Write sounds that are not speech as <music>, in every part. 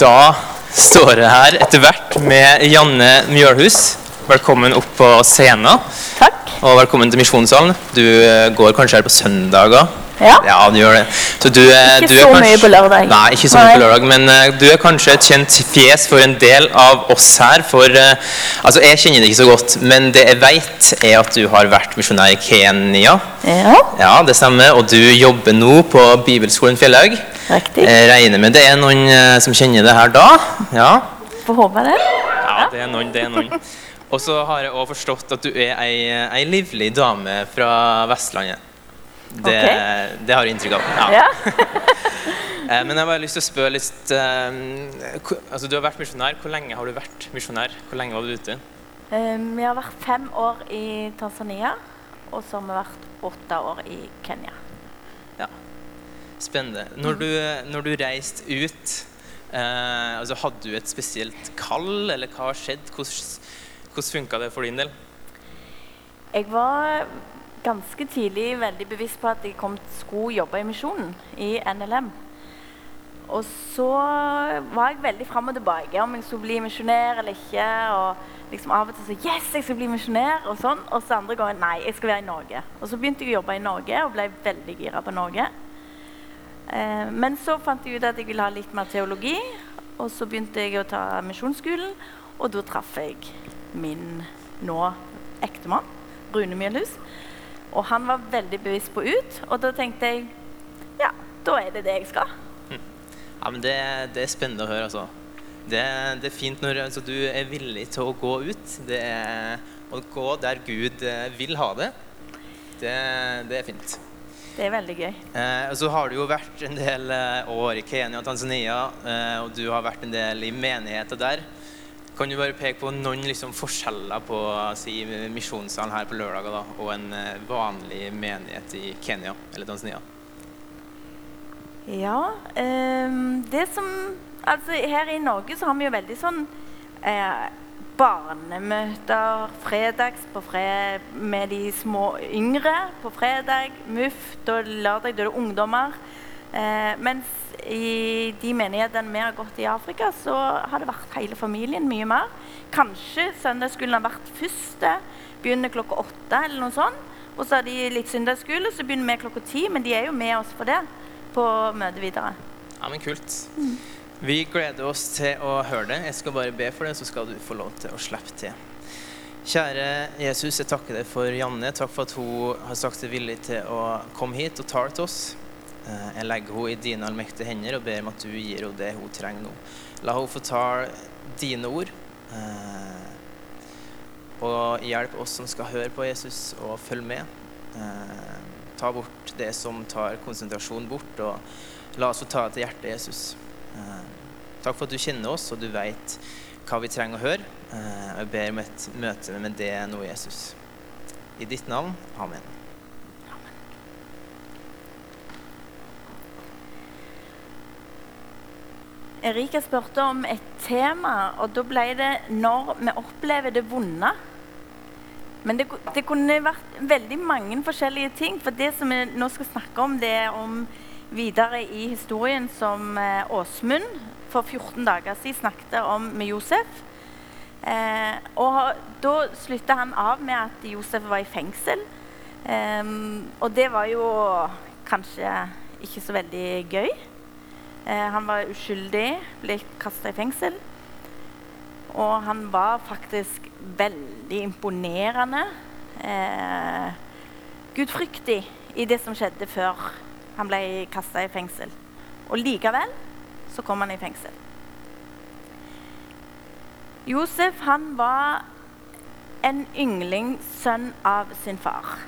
Da står jeg her etter hvert med Janne Mjølhus. Velkommen opp på scenen. Takk. Og velkommen til Misjonssalen. Du eh, går kanskje her på søndager? Ja. du gjør det. Så du, eh, Ikke du så kanskje- mye på lørdag. Nei, ikke så mye på lørdag, men uh, du er kanskje et kjent fjes for en del av oss her. For uh, altså, jeg kjenner det ikke så godt, men det jeg vet, er at du har vært misjonær i Kenya. Ja, Ja, det stemmer. Og du jobber nå på Bibelskolen Fjellhaug. Riktig. Jeg regner med det er noen eh, som kjenner det her da. Ja. Får håpe det. Ja, det er noen, det er noen. <laughs> Og så har jeg også forstått at du er ei, ei livlig dame fra Vestlandet. Det, Ok. det har jeg inntrykk av. Ja. Ja. <laughs> Eh, Men jeg har bare lyst til å spørre litt eh, altså Du har vært misjonær. Hvor lenge har du vært misjonær? Hvor lenge var du ute? Um, vi har vært fem år i Tanzania, og så har vi vært åtte år i Kenya. Spennende. Når du, når du reiste ut, eh, altså hadde du et spesielt kall, eller hva har skjedd? Hvordan, hvordan funka det for din del? Jeg var ganske tidlig veldig bevisst på at jeg kom, skulle jobbe i misjonen, i NLM. Og så var jeg veldig fram og tilbake om jeg skulle bli misjonær eller ikke. Og liksom av og til så Yes, jeg skal bli misjonær! Og sånn. Og så andre ganger Nei, jeg skal være i Norge. Og så begynte jeg å jobbe i Norge og ble veldig gira på Norge. Eh, men så fant jeg ut at jeg ville ha litt mer teologi. Og så begynte jeg å ta misjonsskolen, og da traff jeg min nå ektemann, Rune Mjølhus. Og han var veldig bevisst på ut, og da tenkte jeg ja, da er det det jeg skal. Ja, men det, det er spennende å høre, altså. Det, det er fint når altså, du er villig til å gå ut. Det er, å gå der Gud eh, vil ha det. Det, det er fint. Det er veldig gøy. Eh, og så har du jo vært en del eh, år i Kenya og Tanzania, eh, og du har vært en del i menigheter der. Kan du bare peke på noen liksom, forskjeller på si, misjonssalen her på lørdager da, og en eh, vanlig menighet i Kenya eller Tanzania? Ja, eh, det som Altså, her i Norge så har vi jo veldig sånn eh, barnemøter fredags på fred, med de små yngre på fredag. MUF, da lørdag da er det ungdommer. Eh, mens i de menighetene vi har gått i Afrika, så har det vært hele familien mye mer. Kanskje søndagsskolen har vært første, begynner klokka åtte eller noe sånt. Og så har de litt søndagsskole, så begynner vi klokka ti, men de er jo med oss for det på møtet videre. Ja, men kult. Vi gleder oss til å høre det. Jeg skal bare be for det, så skal du få lov til å slippe til. Kjære Jesus, jeg takker deg for Janne. Takk for at hun har sagt seg villig til å komme hit og tale til oss. Eh, Jeg legger henne i dine allmektige hender og ber om at du gir henne det hun trenger nå. La henne få tale dine ord. eh, Og hjelp oss som skal høre på Jesus, og følge med. Eh, Ta bort det som tar konsentrasjon bort, og la oss få ta det til hjertet, Jesus. Eh, Takk for at du kjenner oss, og du vet hva vi trenger å høre. Eh, Jeg ber om et møte med det nå, Jesus. I ditt navn. Amen. Erika spurte om et tema, og da ble det 'når vi opplever det vonde'. Men det, det kunne vært veldig mange forskjellige ting. For det som vi nå skal snakke om, det er om videre i historien som eh, Åsmund for 14 dager siden snakket om med Josef. Eh, og da slutta han av med at Josef var i fengsel. Eh, og det var jo kanskje ikke så veldig gøy. Eh, han var uskyldig, ble kasta i fengsel. Og han var faktisk veldig imponerende eh, gudfryktig i det som skjedde før han ble kasta i fengsel. Og likevel så kom han i fengsel. Josef han var en yngling sønn av sin far.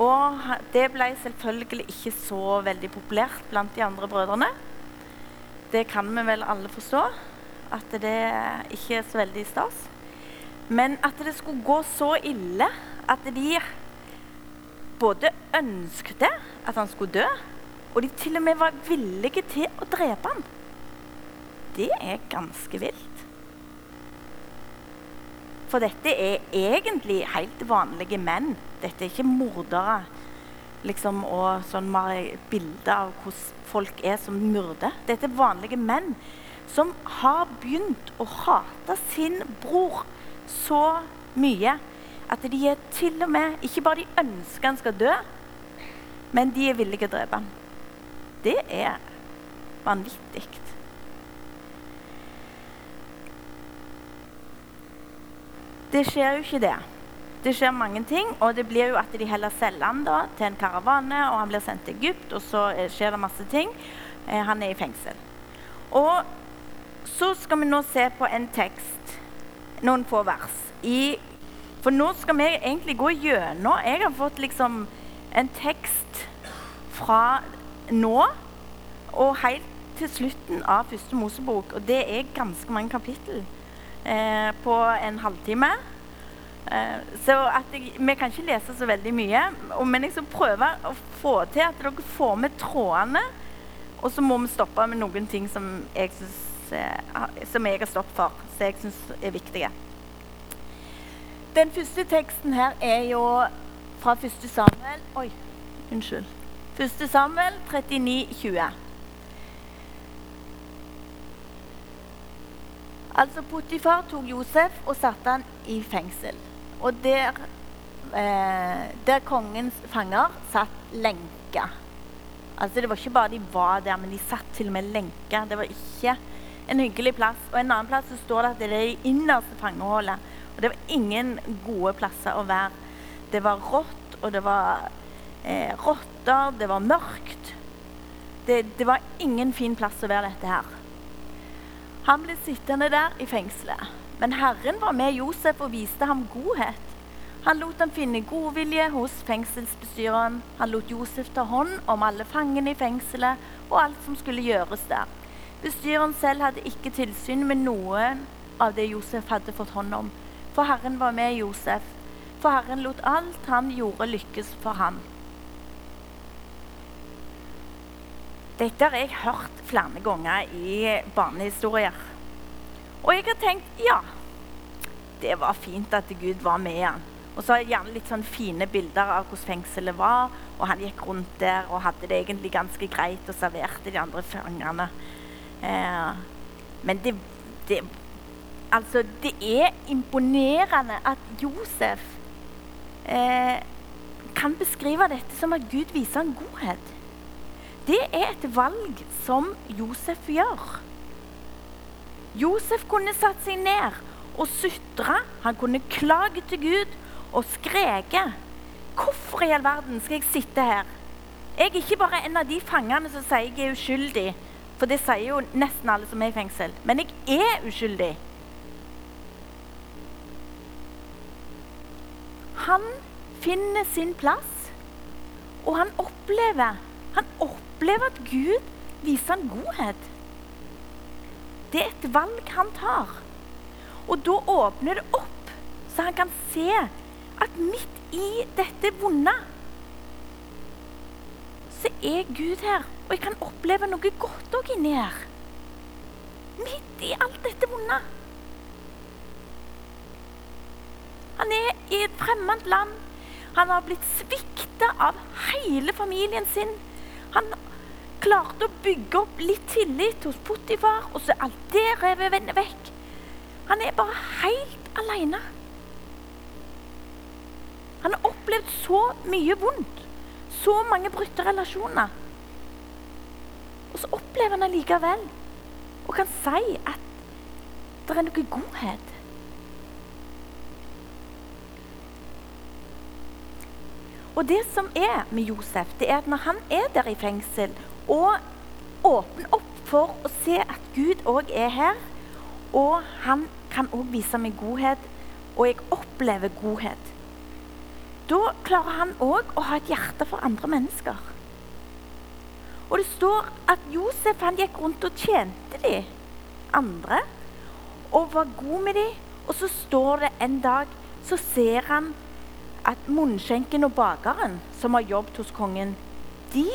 Og det ble selvfølgelig ikke så veldig populært blant de andre brødrene. Det kan vi vel alle forstå, at det ikke er så veldig stas. Men at det skulle gå så ille at de både ønsket at han skulle dø, og de til og med var villige til å drepe ham, det er ganske vilt. For dette er egentlig helt vanlige menn. Dette er ikke mordere. Liksom, og sånn bilde av hvordan folk er som myrder. Dette er vanlige menn som har begynt å hate sin bror så mye at de er til og med Ikke bare de ønsker han skal dø, men de er villige til å drepe ham. Det er vanvittig. Det skjer jo ikke det. Det skjer mange ting, og det blir jo at de heller selger han da til en karavane, og han blir sendt til Egypt, og så eh, skjer det masse ting. Eh, han er i fengsel. Og så skal vi nå se på en tekst, noen få vers. I, for nå skal vi egentlig gå gjennom Jeg har fått liksom en tekst fra nå og helt til slutten av første Mosebok, og det er ganske mange kapittel eh, på en halvtime. Eh, så jeg, Vi kan ikke lese så veldig mye, men jeg skal prøve å få til at dere får med trådene. Og så må vi stoppe med noen ting som jeg, synes, eh, som jeg har stoppet for, som jeg syns er viktige. Den første teksten her er jo fra 1. Samuel Oi, unnskyld. 1. Samuel 39, 20. Altså Potifar tok Josef og satte han i fengsel. Og der, eh, der kongens fanger satt lenka. Altså Det var ikke bare de var der, men de satt til og med lenka. Det var ikke en hyggelig plass. Og en annen plass så står det at det er det innerste fangehullet. Og det var ingen gode plasser å være. Det var rått, og det var eh, rotter, det var mørkt. Det, det var ingen fin plass å være dette her. Han ble sittende der i fengselet. Men Herren var med Josef og viste ham godhet. Han lot ham finne godvilje hos fengselsbestyreren. Han lot Josef ta hånd om alle fangene i fengselet og alt som skulle gjøres der. Bestyreren selv hadde ikke tilsyn med noe av det Josef hadde fått hånd om. For Herren var med Josef. For Herren lot alt han gjorde, lykkes for ham. Dette har jeg hørt flere ganger i barnehistorier. Og jeg har tenkt ja, det var fint at Gud var med han. Og så gjerne litt sånn fine bilder av hvordan fengselet var. Og han gikk rundt der og hadde det egentlig ganske greit og serverte de andre fangene. Eh, men det, det, Altså, det er imponerende at Josef eh, kan beskrive dette som at Gud viser en godhet det er et valg som Josef gjør. Josef kunne satt seg ned og sutre. Han kunne klage til Gud og skreke. Hvorfor i all verden skal jeg sitte her? Jeg er ikke bare en av de fangene som sier jeg er uskyldig. For det sier jo nesten alle som er i fengsel. Men jeg er uskyldig. Han finner sin plass, og han opplever, han opplever at Gud viser en godhet. Det er et valg han tar. Og da åpner det opp, så han kan se at midt i dette vonde så er Gud her. Og jeg kan oppleve noe godt òg inni her. Midt i alt dette vonde. Han er i et fremmed land. Han har blitt svikta av hele familien sin. Han klarte å bygge opp litt tillit hos Potifar, og så er alt det revet vekk. Han er bare helt aleine. Han har opplevd så mye vondt. Så mange brutte relasjoner. Og så opplever han allikevel og kan si at det er noe godhet. Og det som er med Josef, det er at når han er der i fengsel og åpner opp for å se at Gud òg er her. Og han kan òg vise meg godhet, og jeg opplever godhet. Da klarer han òg å ha et hjerte for andre mennesker. Og det står at Josef han gikk rundt og tjente de andre og var god med de. Og så står det en dag så ser han at munnskjenken og bakeren som har jobbet hos kongen, de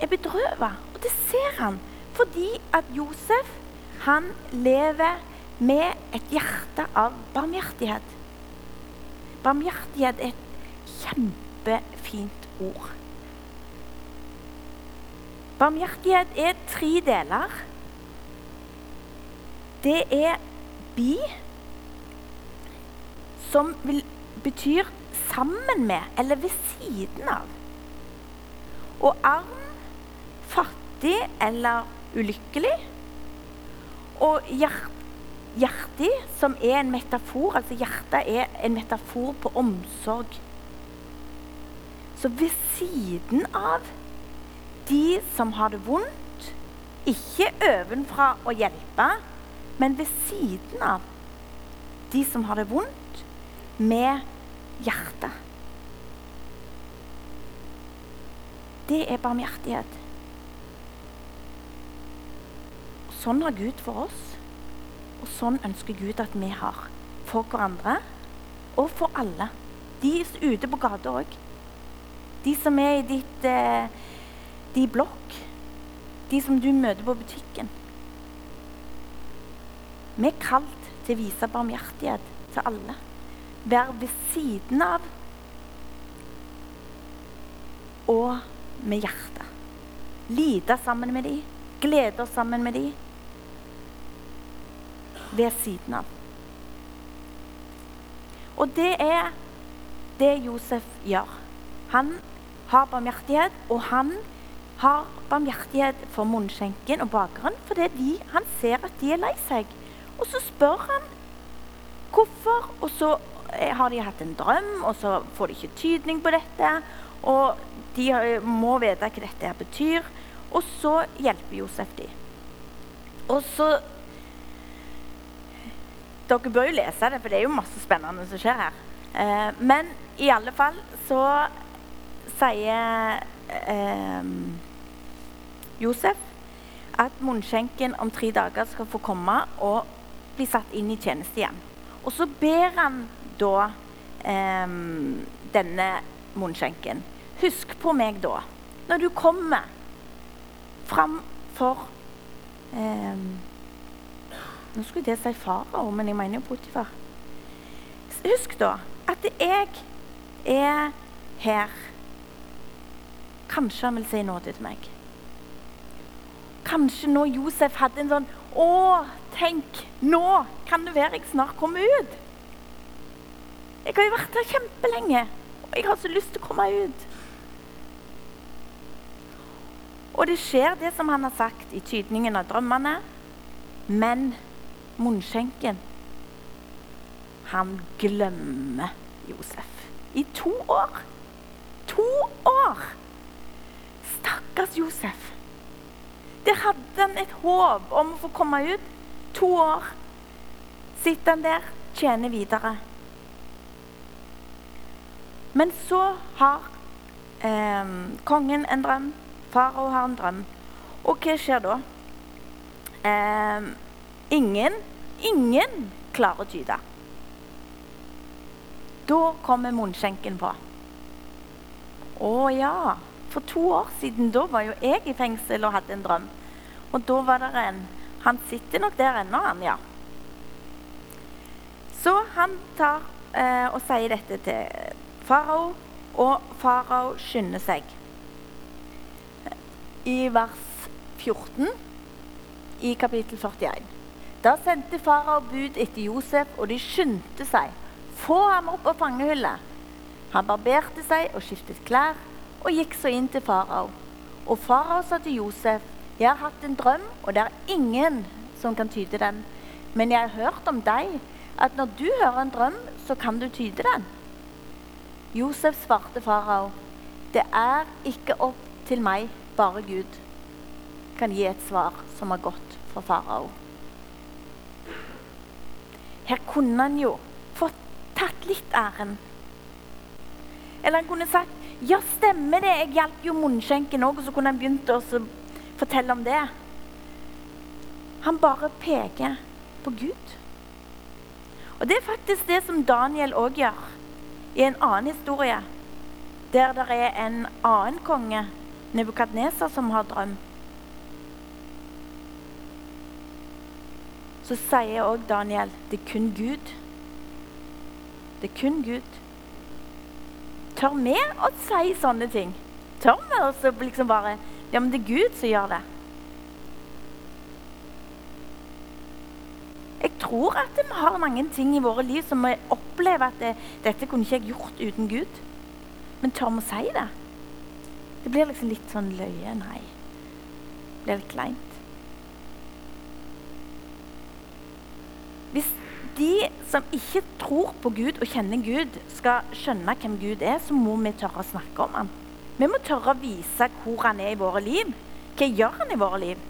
er bedrøvet. Og det ser han fordi at Josef han lever med et hjerte av barmhjertighet. Barmhjertighet er et kjempefint ord. Barmhjertighet er tre deler. det er bi, som vil, betyr sammen med eller ved siden av. Og arm fattig eller ulykkelig. Og hjert, hjertig, som er en metafor, altså hjertet er en metafor på omsorg. Så ved siden av de som har det vondt, ikke ovenfra å hjelpe, men ved siden av de som har det vondt, med hjertet. Det er barmhjertighet. Sånn har Gud for oss, og sånn ønsker Gud at vi har for hverandre og for alle. De ute på gata òg. De som er i ditt eh, de blokk. De som du møter på butikken. Vi er kalt til å vise barmhjertighet til alle. Være ved siden av og med hjertet. Lide sammen med dem, glede oss sammen med dem. Ved siden av. Og det er det Josef gjør. Han har barmhjertighet, og han har barmhjertighet for munnskjenken og bakeren fordi de, han ser at de er lei seg. Og så spør han hvorfor, og så har de hatt en drøm, og så får de ikke tydning på dette. Og de må vite hva dette her betyr. Og så hjelper Josef de. Og så Dere bør jo lese det, for det er jo masse spennende som skjer her. Eh, men i alle fall så sier eh, Josef at munnskjenken om tre dager skal få komme og bli satt inn i tjeneste igjen. Og så ber han da eh, denne munnskjenken Husk på meg da, når du kommer fram for eh, Nå skulle jeg si farao, men jeg mener jo Potifar. Husk da at jeg er her. Kanskje han vil si nåde til meg. Kanskje nå Josef hadde en sånn Å, tenk, nå kan det være jeg snart kommer ut. Jeg har jo vært her kjempelenge, og jeg har så lyst til å komme ut. Og det skjer det som han har sagt i tydningen av drømmene. Men munnskjenken Han glemmer Josef i to år. To år! Stakkars Josef. Der hadde han et håp om å få komme ut. To år sitter han der, tjener videre. Men så har eh, kongen en drøm, farao har en drøm. Og hva skjer da? Eh, ingen, ingen klarer å tyde. Da kommer munnskjenken på. Å ja for to år siden. Da var jo jeg i fengsel og hadde en drøm. Og da var det en Han sitter nok der ennå, han, ja. Så han tar eh, og sier dette til farao, og farao skynder seg. I vers 14 i kapittel 41. Da sendte farao bud etter Josef, og de skyndte seg. Få ham opp av fangehullet. Han barberte seg og skiftet klær og gikk så inn til farao. Og farao sa til Josef, 'Jeg har hatt en drøm, og det er ingen som kan tyde den.' 'Men jeg har hørt om deg, at når du hører en drøm, så kan du tyde den.' Josef svarte farao, 'Det er ikke opp til meg, bare Gud kan gi et svar som er godt for farao.' Her kunne han jo fått tatt litt æren. Eller han kunne sagt ja, stemmer det. Jeg hjalp jo munnskjenken òg, og så kunne han begynt å fortelle om det. Han bare peker på Gud. Og det er faktisk det som Daniel òg gjør i en annen historie. Der det er en annen konge, Nebukadneser, som har drøm. Så sier òg Daniel det er kun Gud. Det er kun Gud Tør vi å si sånne ting? Tør vi å liksom bare Ja, men det er Gud som gjør det. Jeg tror at vi har mange ting i våre liv som vi opplever at det, dette kunne ikke jeg gjort uten Gud. Men tør vi si det? Det blir liksom litt sånn løye. Nei. Det blir litt kleint. Hvis de som ikke tror på Gud og kjenner Gud, skal skjønne hvem Gud er, så må vi tørre å snakke om ham. Vi må tørre å vise hvor han er i våre liv. Hva gjør han i våre liv?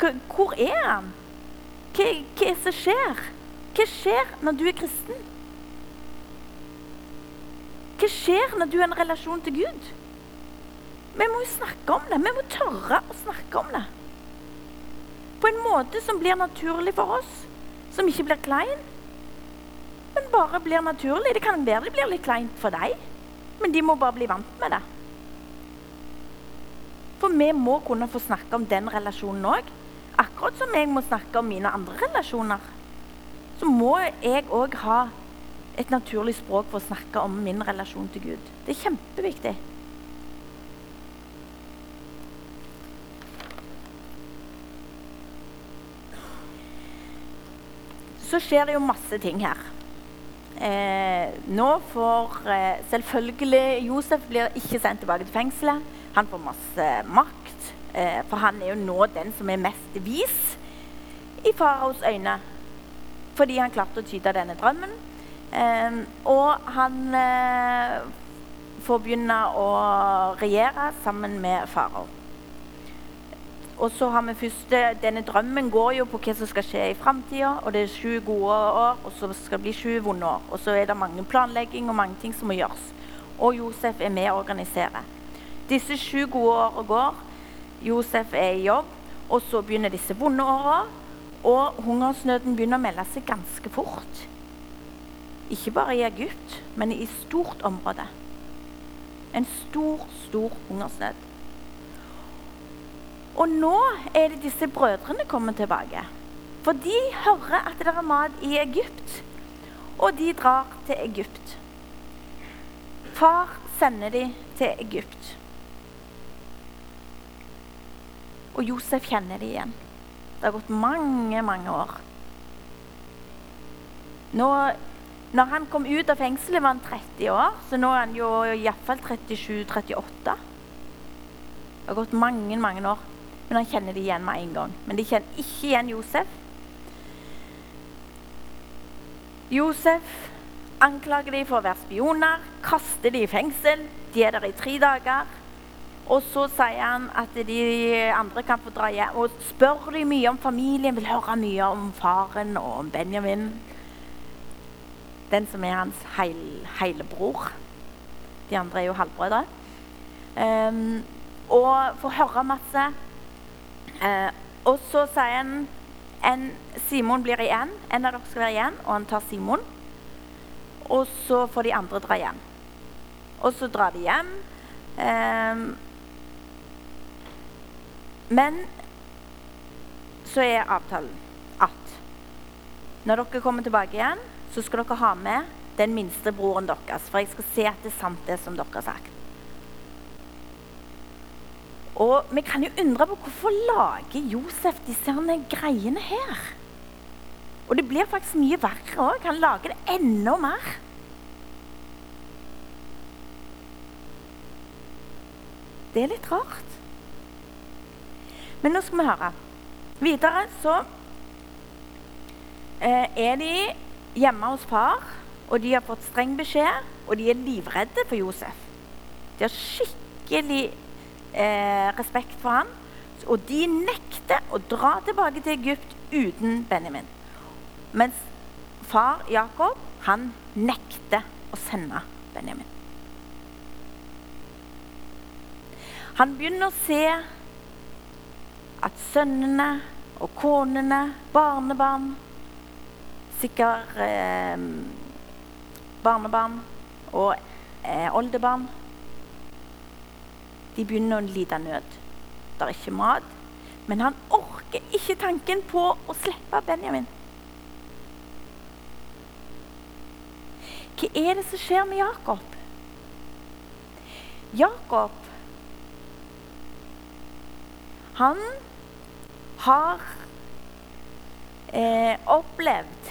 Hvor er han? Hva, hva er det som skjer? Hva skjer når du er kristen? Hva skjer når du har en relasjon til Gud? Vi må jo snakke om det. Vi må tørre å snakke om det. På en måte som blir naturlig for oss, som ikke blir klein, men bare blir naturlig. Det kan være det blir litt kleint for deg, men de må bare bli vant med det. For vi må kunne få snakke om den relasjonen òg. Akkurat som jeg må snakke om mine andre relasjoner. Så må jeg òg ha et naturlig språk for å snakke om min relasjon til Gud. Det er kjempeviktig. Så skjer det jo masse ting her. Eh, nå får eh, selvfølgelig Josef blir ikke sendt tilbake til fengselet. Han får masse makt, for han er jo nå den som er mest vis i faraos øyne. Fordi han klarte å tyde denne drømmen. Eh, og han eh, får begynne å regjere sammen med farao. Og så har vi første, Denne drømmen går jo på hva som skal skje i framtida. Og det er sju gode år, og så skal det bli sju vonde år. Og så er det mange planlegging og mange ting som må gjøres. Og Josef er med å organisere. Disse sju gode åra går. Josef er i jobb, og så begynner disse vonde åra. Og hungersnøden begynner å melde seg ganske fort. Ikke bare i Egypt, men i stort område. En stor, stor hungersnød. Og nå er det disse brødrene kommer tilbake. For de hører at det er mat i Egypt, og de drar til Egypt. Far sender de til Egypt. Og Josef kjenner det igjen. Det har gått mange, mange år. Nå, når han kom ut av fengselet, var han 30 år, så nå er han jo iallfall 37-38. Det har gått mange, mange år, men han kjenner det igjen med en gang. Men de kjenner ikke igjen Josef. Josef anklager de for å være spioner, kaster de i fengsel. De er der i tre dager. Og så sier han at de andre kan få dra hjem. Og spør de mye om familien, vil høre mye om faren og om Benjamin. Den som er hans heil, heilebror. De andre er jo halvbrødre. Um, og får høre masse. Uh, og så sier han en, Simon blir igjen. En av dere skal være igjen, og han tar Simon. Og så får de andre dra hjem. Og så drar de hjem. Um, men så er avtalen at når dere kommer tilbake igjen, så skal dere ha med den minste broren deres. For jeg skal se at det er sant, det som dere har sagt. Og vi kan jo undre på hvorfor lager Josef disse greiene her? Og det blir faktisk mye verre òg. Han lager det enda mer. Det er litt rart. Men nå skal vi høre. Videre så eh, er de hjemme hos far, og de har fått streng beskjed, og de er livredde for Josef. De har skikkelig eh, respekt for ham, og de nekter å dra tilbake til Egypt uten Benjamin. Mens far Jakob, han nekter å sende Benjamin. Han begynner å se at sønnene og konene, barnebarn Sikkert eh, barnebarn og eh, oldebarn De begynner å lide nød. Det er ikke mat. Men han orker ikke tanken på å slippe Benjamin. Hva er det som skjer med Jakob? Jakob Han har eh, opplevd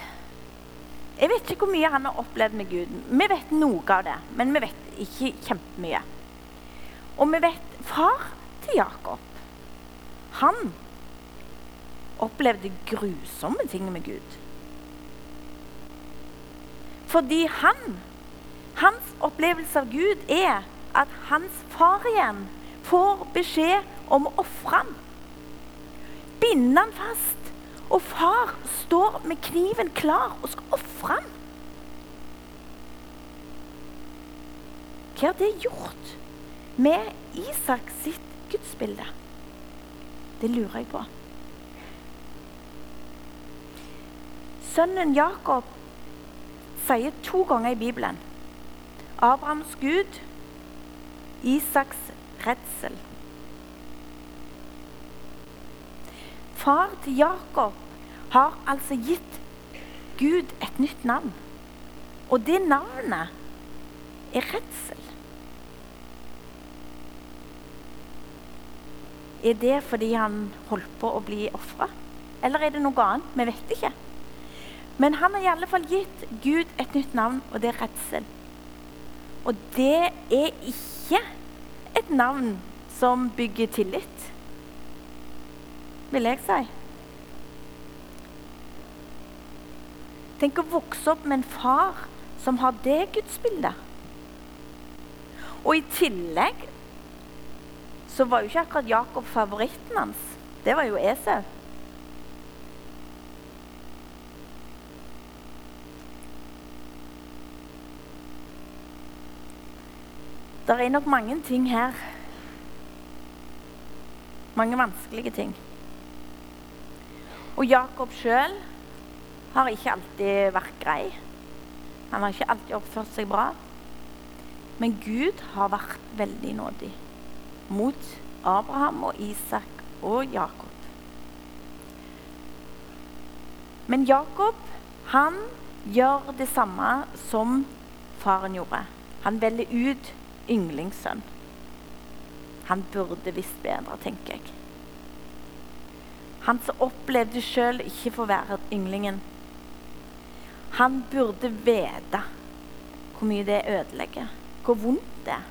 Jeg vet ikke hvor mye han har opplevd med Gud. Vi vet noe av det, men vi vet ikke kjempemye. Og vi vet far til Jakob. Han opplevde grusomme ting med Gud. Fordi han, hans opplevelse av Gud er at hans far igjen får beskjed om å ofre ham. Binde ham fast. Og far står med kniven klar og skal ofre ham. Hva har det gjort med Isak sitt gudsbilde? Det lurer jeg på. Sønnen Jakob sier to ganger i Bibelen Abrahams Gud, Isaks redsel. Far til Jakob har altså gitt Gud et nytt navn. Og det navnet er redsel. Er det fordi han holdt på å bli ofra? Eller er det noe annet? Vi vet ikke. Men han har i alle fall gitt Gud et nytt navn, og det er redsel. Og det er ikke et navn som bygger tillit, vil jeg si. Tenk å vokse opp med en far som har det gudsbildet. Og i tillegg så var jo ikke akkurat Jakob favoritten hans. Det var jo Esau. Det er nok mange ting her. Mange vanskelige ting. Og Jakob sjøl har ikke alltid vært grei. Han har ikke alltid oppført seg bra. Men Gud har vært veldig nådig mot Abraham og Isak og Jakob. Men Jakob, han gjør det samme som faren gjorde. Han velger ut yndlingssønn. Han burde visst bedre, tenker jeg. Han som opplevde sjøl ikke få være ynglingen. Han burde vite hvor mye det ødelegger, hvor vondt det er.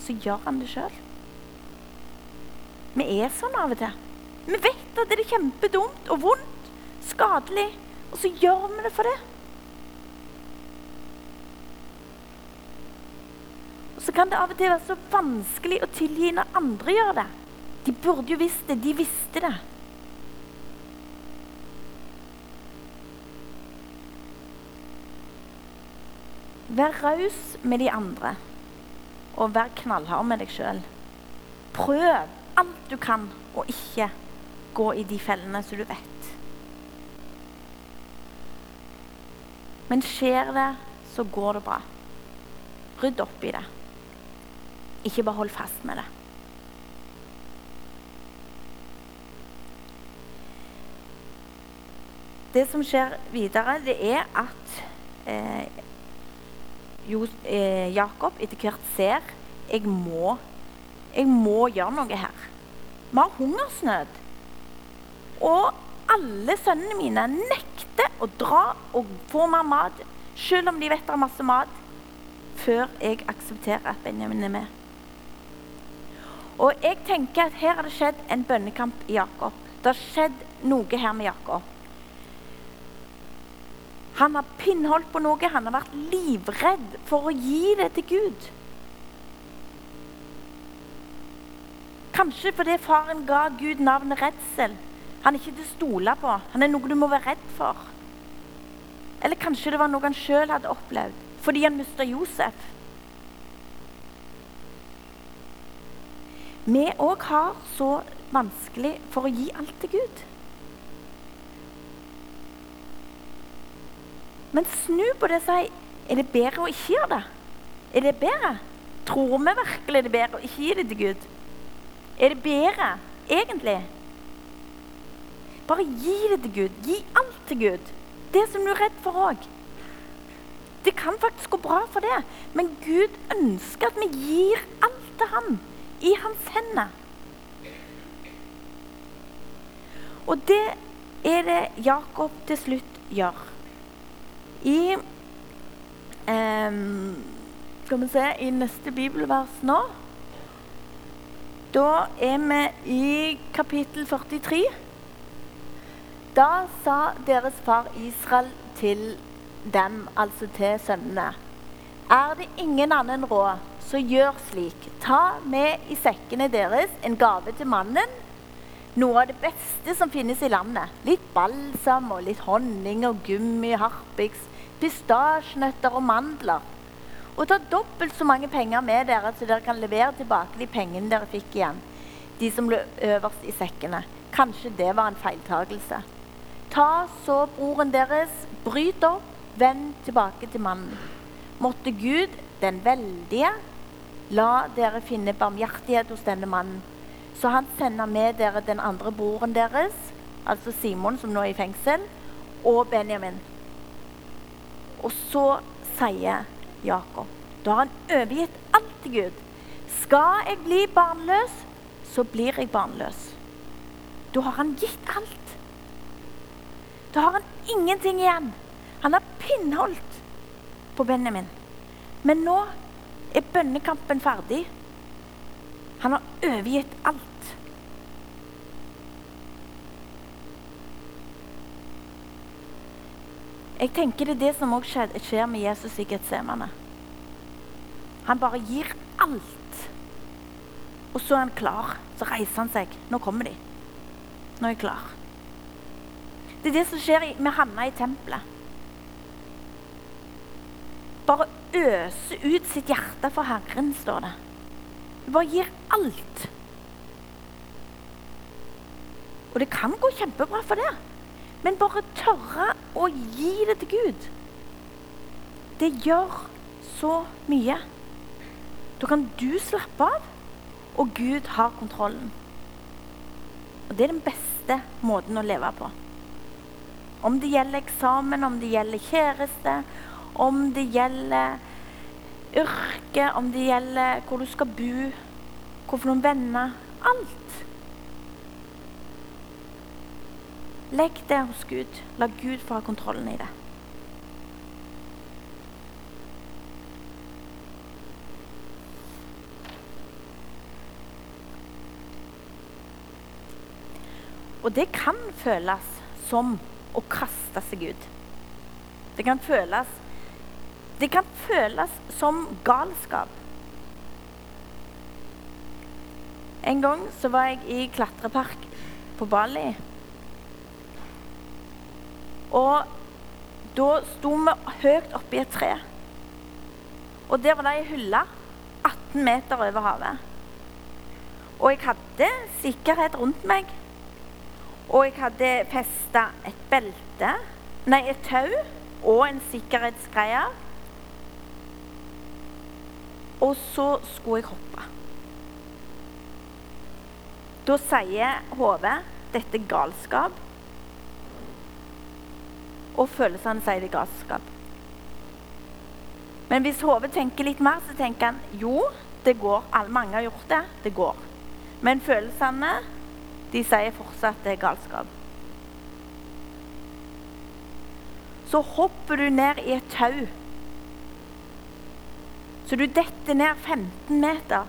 Så gjør han det sjøl. Vi er sånn av og til. Vi vet at det er kjempedumt og vondt, skadelig, og så gjør vi det for det. så kan det av og til være så vanskelig å tilgi når andre gjør det. De burde jo visst det. De visste det. Vær raus med de andre, og vær knallhard med deg sjøl. Prøv alt du kan, og ikke gå i de fellene som du vet. Men skjer det, så går det bra. Rydd opp i det. Ikke bare hold fast med det. Det som skjer videre, det er at eh, jo, eh, Jakob etter hvert ser jeg må, jeg må gjøre noe her. Vi har hungersnød. Og alle sønnene mine nekter å dra og få mer mat, selv om de vet det er masse mat, før jeg aksepterer at Benjamin er med. Og jeg tenker at Her har det skjedd en bønnekamp i Jakob. Det har skjedd noe her med Jakob. Han har pinnholdt på noe. Han har vært livredd for å gi det til Gud. Kanskje fordi faren ga Gud navnet redsel. Han er ikke til å stole på. Han er noe du må være redd for. Eller kanskje det var noe han sjøl hadde opplevd fordi han mista Josef. vi òg har så vanskelig for å gi alt til Gud. Men snu på det og si er det bedre å ikke gjøre det. Er det bedre? Tror vi virkelig det er bedre å ikke gi det til Gud? Er det bedre, egentlig? Bare gi det til Gud. Gi alt til Gud. Det som du er redd for òg. Det kan faktisk gå bra for det, men Gud ønsker at vi gir alt til ham i hans hender. Og det er det Jakob til slutt gjør? I ehm, Skal vi se i neste bibelvers nå Da er vi i kapittel 43. Da sa deres far Israel til dem, altså til sønnene Er det ingen annen råd, så gjør slik. Ta med i sekkene deres en gave til mannen noe av det beste som finnes i landet. Litt balsam og litt honning og gummi, harpiks, pistasjenøtter og mandler. Og ta dobbelt så mange penger med dere, så dere kan levere tilbake de pengene dere fikk igjen. De som lå øverst i sekkene. Kanskje det var en feiltagelse. Ta så broren deres, bryt opp, vend tilbake til mannen. Måtte Gud, den veldige, la dere finne barmhjertighet hos denne mannen så han sender med dere den andre broren deres, altså Simon, som nå er i fengsel, og Benjamin. Og så sier Jakob Da har han overgitt alt til Gud. Skal jeg bli barnløs, så blir jeg barnløs. Da har han gitt alt. Da har han ingenting igjen. Han har pinnholdt på Benjamin. Men nå er bønnekampen ferdig. Han har overgitt alt. Jeg tenker det er det som også skjer med Jesus i Getsemane. Han bare gir alt. Og så er han klar. Så reiser han seg. Nå kommer de. Nå er jeg klar. Det er det som skjer med Hanna i tempelet. Bare øse ut sitt hjerte for Herren, står det. Du bare gir alt. Og det kan gå kjempebra for det. Men bare tørre å gi det til Gud. Det gjør så mye. Da kan du slappe av, og Gud har kontrollen. Og det er den beste måten å leve på. Om det gjelder eksamen, om det gjelder kjæreste, om det gjelder yrke, om det gjelder hvor du skal bo, hvorfor noen venner Alt. Legg det hos Gud. La Gud få ha kontrollen i det. Og det kan føles som å kaste seg ut. Det kan føles det kan føles som galskap. En gang så var jeg i klatrepark på Bali. Og da sto vi høyt oppi et tre. Og der var det ei hylle 18 meter over havet. Og jeg hadde sikkerhet rundt meg. Og jeg hadde festa et belte, nei, et tau og en sikkerhetsgreie og så skulle jeg hoppe. Da sier hodet dette er galskap. Og følelsene sier det er galskap. Men hvis hodet tenker litt mer, så tenker han jo, det går. Mange har gjort det. Det går. Men følelsene de sier fortsatt det er galskap. Så hopper du ned i et tau så du detter ned 15 meter.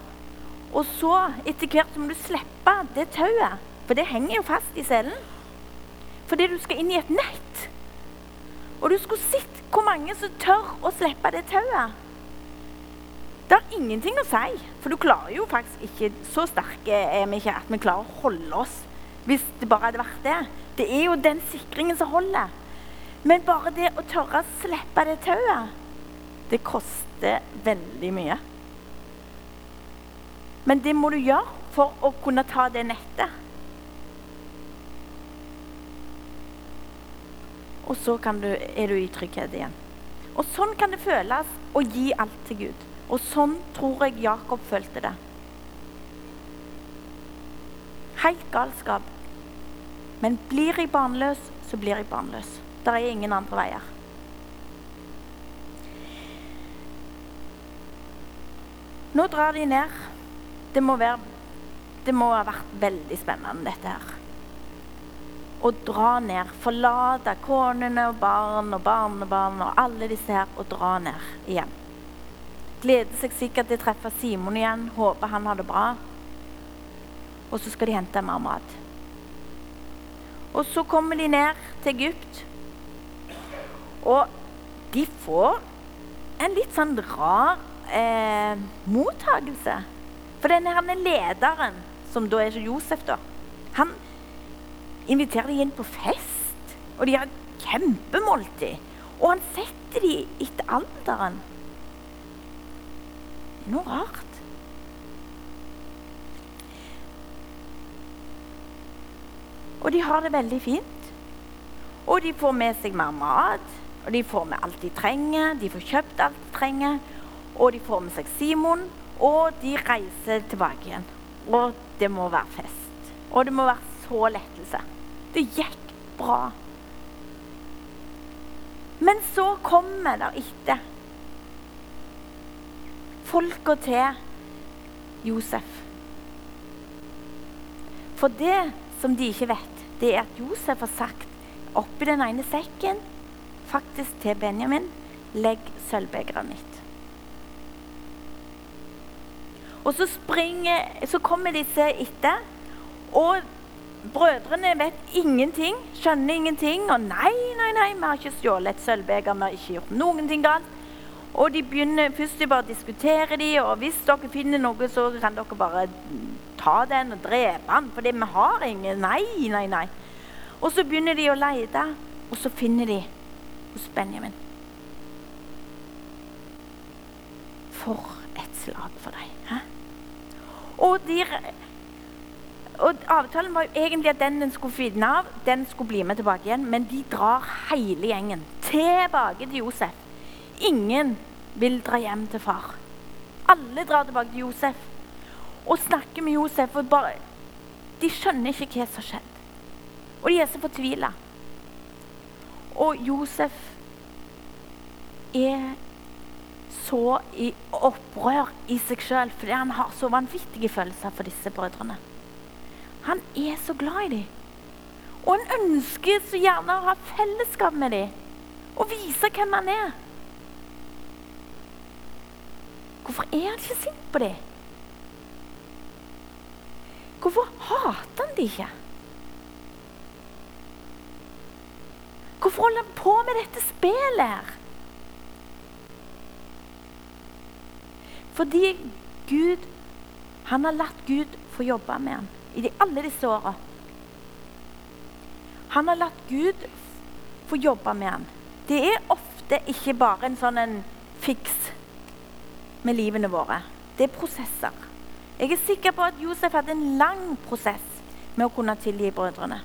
Og så, etter hvert, så må du slippe det tauet. For det henger jo fast i selen. Fordi du skal inn i et nett. Og du skulle sett hvor mange som tør å slippe det tauet. Det har ingenting å si, for du klarer jo faktisk ikke Så sterke er vi ikke at vi klarer å holde oss hvis det bare hadde vært det. Det er jo den sikringen som holder. Men bare det å tørre å slippe det tauet, det koster koster veldig mye. Men det må du gjøre for å kunne ta det nettet. Og så du, er du i trygghet igjen. Og sånn kan det føles å gi alt til Gud. Og sånn tror jeg Jakob følte det. Helt galskap. Men blir jeg barnløs, så blir jeg barnløs. Det er ingen andre veier. Nå drar de ned. Det må, være, det må ha vært veldig spennende, dette her. å dra ned. Forlate konene og barn og barnebarn og alle disse her og dra ned igjen. Gleder seg sikkert til å treffe Simon igjen. Håper han har det bra. Og så skal de hente mer mat. Og så kommer de ned til Egypt. Og de får en litt sånn rar eh, mottagelse. For denne her lederen, som da er Josef, da, han inviterer de inn på fest. Og de har et kjempemåltid. Og han setter de etter alderen. Noe rart. Og de har det veldig fint. Og de får med seg mer mat. Og de får med alt de trenger. De får kjøpt alt de trenger. Og de får med seg Simon. Og de reiser tilbake igjen. Og det må være fest. Og det må være så lettelse. Det gikk bra. Men så kommer det etter folka til Josef. For det som de ikke vet, det er at Josef har sagt oppi den ene sekken faktisk til Benjamin legg sølvbegeret mitt. Og så, springer, så kommer disse etter. Og brødrene vet ingenting, skjønner ingenting. Og nei, nei, nei, vi har ikke stjålet et sølvbeger, vi har ikke gjort noen ting galt. Og de begynner først de bare diskuterer de, og hvis dere finner noe, så kan dere bare ta den og drepe den, for vi har ingen. Nei, nei, nei. Og så begynner de å lete, og så finner de hos Benjamin. For slag for. Hæ? Og, de, og avtalen var jo egentlig at den den skulle finne av, den skulle bli med tilbake igjen. Men de drar hele gjengen tilbake til Josef. Ingen vil dra hjem til far. Alle drar tilbake til Josef og snakker med Josef. og bare, De skjønner ikke hva som har skjedd. Og de er så fortvila. Og Josef er så i opprør i seg sjøl fordi han har så vanvittige følelser for disse brødrene. Han er så glad i dem. Og han ønsker så gjerne å ha fellesskap med dem og vise hvem han er. Hvorfor er han ikke sint på dem? Hvorfor hater han dem ikke? Hvorfor holder han på med dette spillet her? Fordi Gud Han har latt Gud få jobbe med ham i de, alle disse åra. Han har latt Gud få jobbe med ham. Det er ofte ikke bare en sånn en fiks med livene våre. Det er prosesser. Jeg er sikker på at Josef hadde en lang prosess med å kunne tilgi brødrene.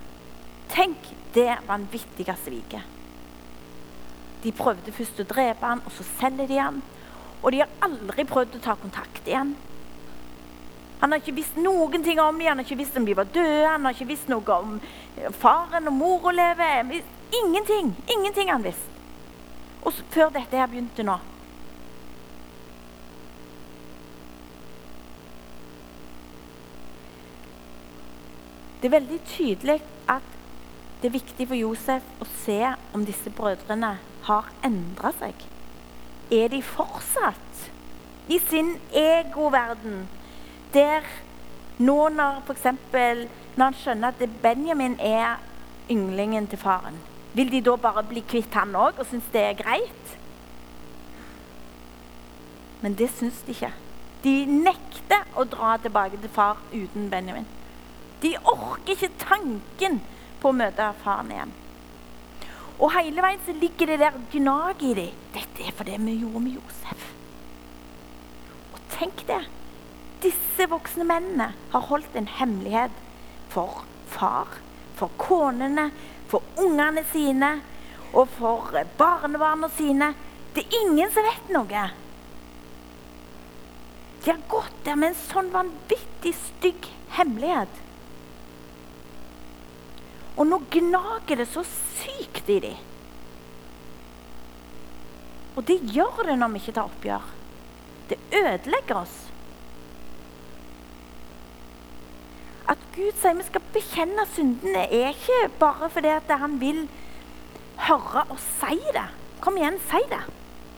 Tenk, det vanvittige sviket. De prøvde først å drepe ham, og så selger de ham. Og de har aldri prøvd å ta kontakt igjen. Han har ikke visst noen ting om dem, han har ikke visst om de var døde, han har ikke visst noe om faren og mora lever. Ingenting. Ingenting han visste. Og før dette her begynte nå. Det er veldig tydelig at det er viktig for Josef å se om disse brødrene har endra seg. Er de fortsatt i sin egoverden, der nå når f.eks. når han skjønner at Benjamin er ynglingen til faren, vil de da bare bli kvitt han òg og synes det er greit? Men det syns de ikke. De nekter å dra tilbake til far uten Benjamin. De orker ikke tanken på å møte faren igjen. Og hele veien så ligger det der gnaget i dem. Dette er for det vi gjorde med Josef. Og tenk det. Disse voksne mennene har holdt en hemmelighet for far, for konene, for ungene sine og for barnebarna sine. Det er ingen som vet noe. De har gått der med en sånn vanvittig stygg hemmelighet. Og nå gnager det så sykt i dem. Og det gjør det når vi ikke tar oppgjør. Det ødelegger oss. At Gud sier vi skal bekjenne syndene, er ikke bare fordi han vil høre oss si det. Kom igjen, si det.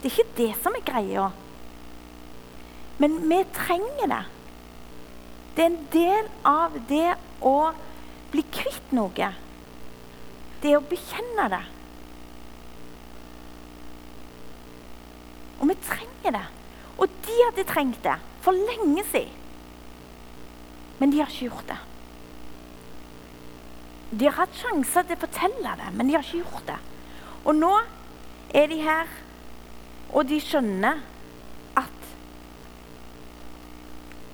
Det er ikke det som er greia. Men vi trenger det. Det er en del av det å bli kvitt noe. Det er å bekjenne det. Og vi trenger det. Og de hadde trengt det for lenge siden. Men de har ikke gjort det. De har hatt sjanser til å fortelle det, men de har ikke gjort det. Og nå er de her, og de skjønner at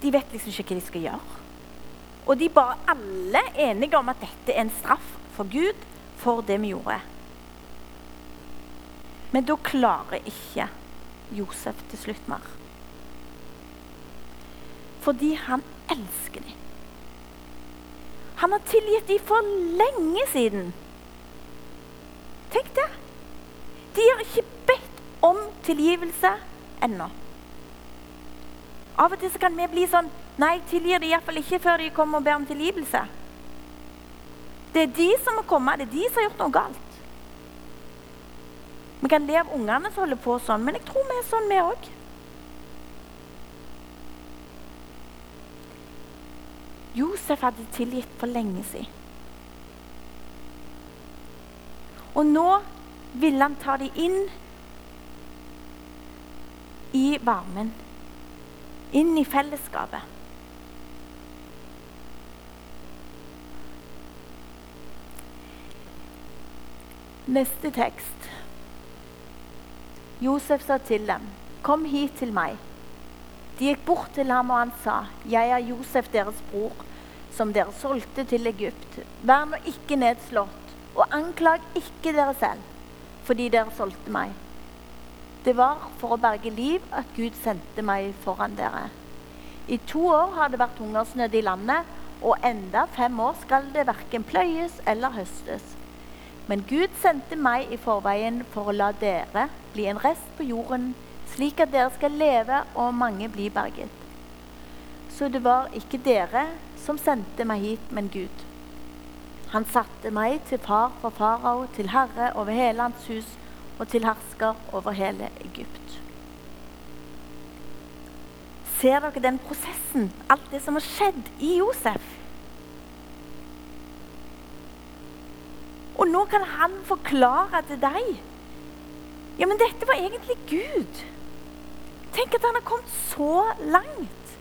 De vet liksom ikke hva de skal gjøre. Og de bare alle enige om at dette er en straff for Gud for det vi gjorde. Men da klarer ikke Josef til slutt mer. Fordi han elsker dem. Han har tilgitt dem for lenge siden. Tenk det. De har ikke bedt om tilgivelse ennå. Av og til kan vi bli sånn Nei, tilgir de iallfall ikke før de kommer og ber om tilgivelse. Det er de som må komme. Det er de som har gjort noe galt. Vi kan le av ungene som holder på sånn, men jeg tror vi er sånn, vi òg. Josef hadde tilgitt for lenge siden. Og nå ville han ta dem inn i varmen. Inn i fellesskapet. Neste tekst. Josef sa til dem, 'Kom hit til meg.' De gikk bort til ham, og han sa, 'Jeg er Josef, deres bror, som dere solgte til Egypt.' 'Vær nå ikke nedslått, og anklag ikke dere selv, fordi dere solgte meg.' Det var for å berge liv at Gud sendte meg foran dere. I to år har det vært hungersnød i landet, og enda fem år skal det verken pløyes eller høstes. Men Gud sendte meg i forveien for å la dere bli en rest på jorden, slik at dere skal leve og mange bli berget. Så det var ikke dere som sendte meg hit, men Gud. Han satte meg til far for farao, til herre over hele hans hus og til hersker over hele Egypt. Ser dere den prosessen, alt det som har skjedd i Josef? Og nå kan han forklare til deg Ja, men dette var egentlig Gud. Tenk at han har kommet så langt.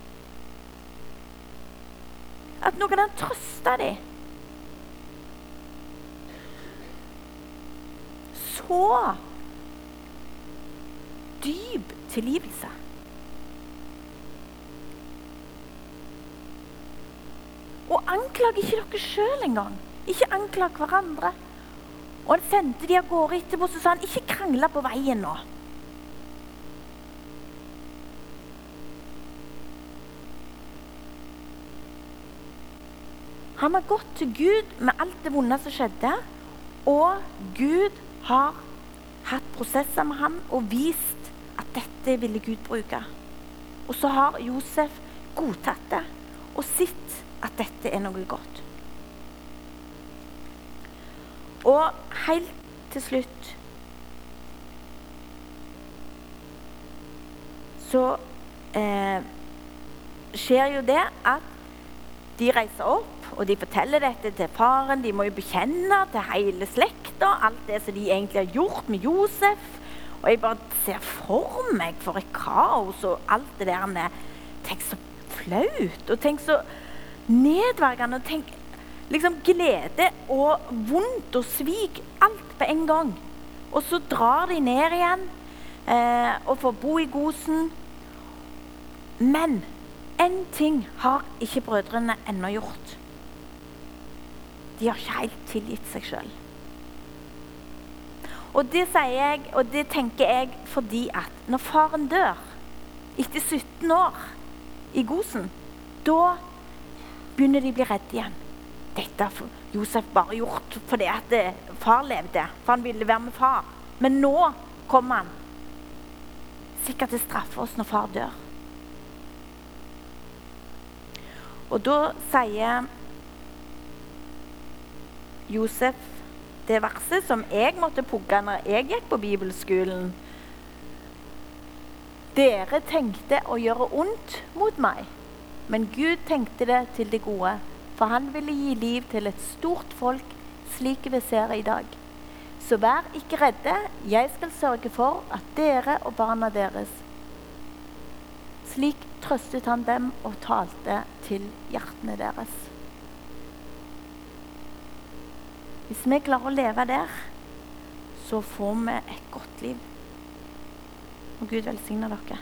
At nå kan han trøste dem. Så dyp tilgivelse. Og anklag ikke dere sjøl engang. Ikke anklag hverandre. Og han sendte de av gårde etterpå så sa han, ikke krangle på veien nå. Han har gått til Gud med alt det vonde som skjedde, og Gud har hatt prosesser med ham og vist at dette ville Gud bruke. Og så har Josef godtatt det og sett at dette er noe godt. Og helt til slutt så eh, skjer jo det at de reiser opp, og de forteller dette til faren. De må jo bekjenne til hele slekta alt det som de egentlig har gjort med Josef. Og jeg bare ser for meg for et kaos og alt det der. med Tenk så flaut, og tenk så nedverdigende. Liksom glede og vondt og svik. Alt på en gang. Og så drar de ned igjen eh, og får bo i Gosen. Men én ting har ikke brødrene ennå gjort. De har ikke helt tilgitt seg sjøl. Og det sier jeg, og det tenker jeg fordi at når faren dør etter 17 år i Gosen, da begynner de å bli redde igjen. Dette har Josef bare gjort fordi at eh, far levde, for han ville være med far. Men nå kommer han. Sikkert til å straffe oss når far dør. Og da sier Josef det verset som jeg måtte pugge når jeg gikk på bibelskolen. Dere tenkte å gjøre ondt mot meg, men Gud tenkte det til det gode, for han ville gi liv til et stort folk, slik vi ser i dag. Så vær ikke redde, jeg skal sørge for at dere og barna deres Slik trøstet han dem og talte til hjertene deres. Hvis vi klarer å leve der, så får vi et godt liv. Og Gud velsigne dere.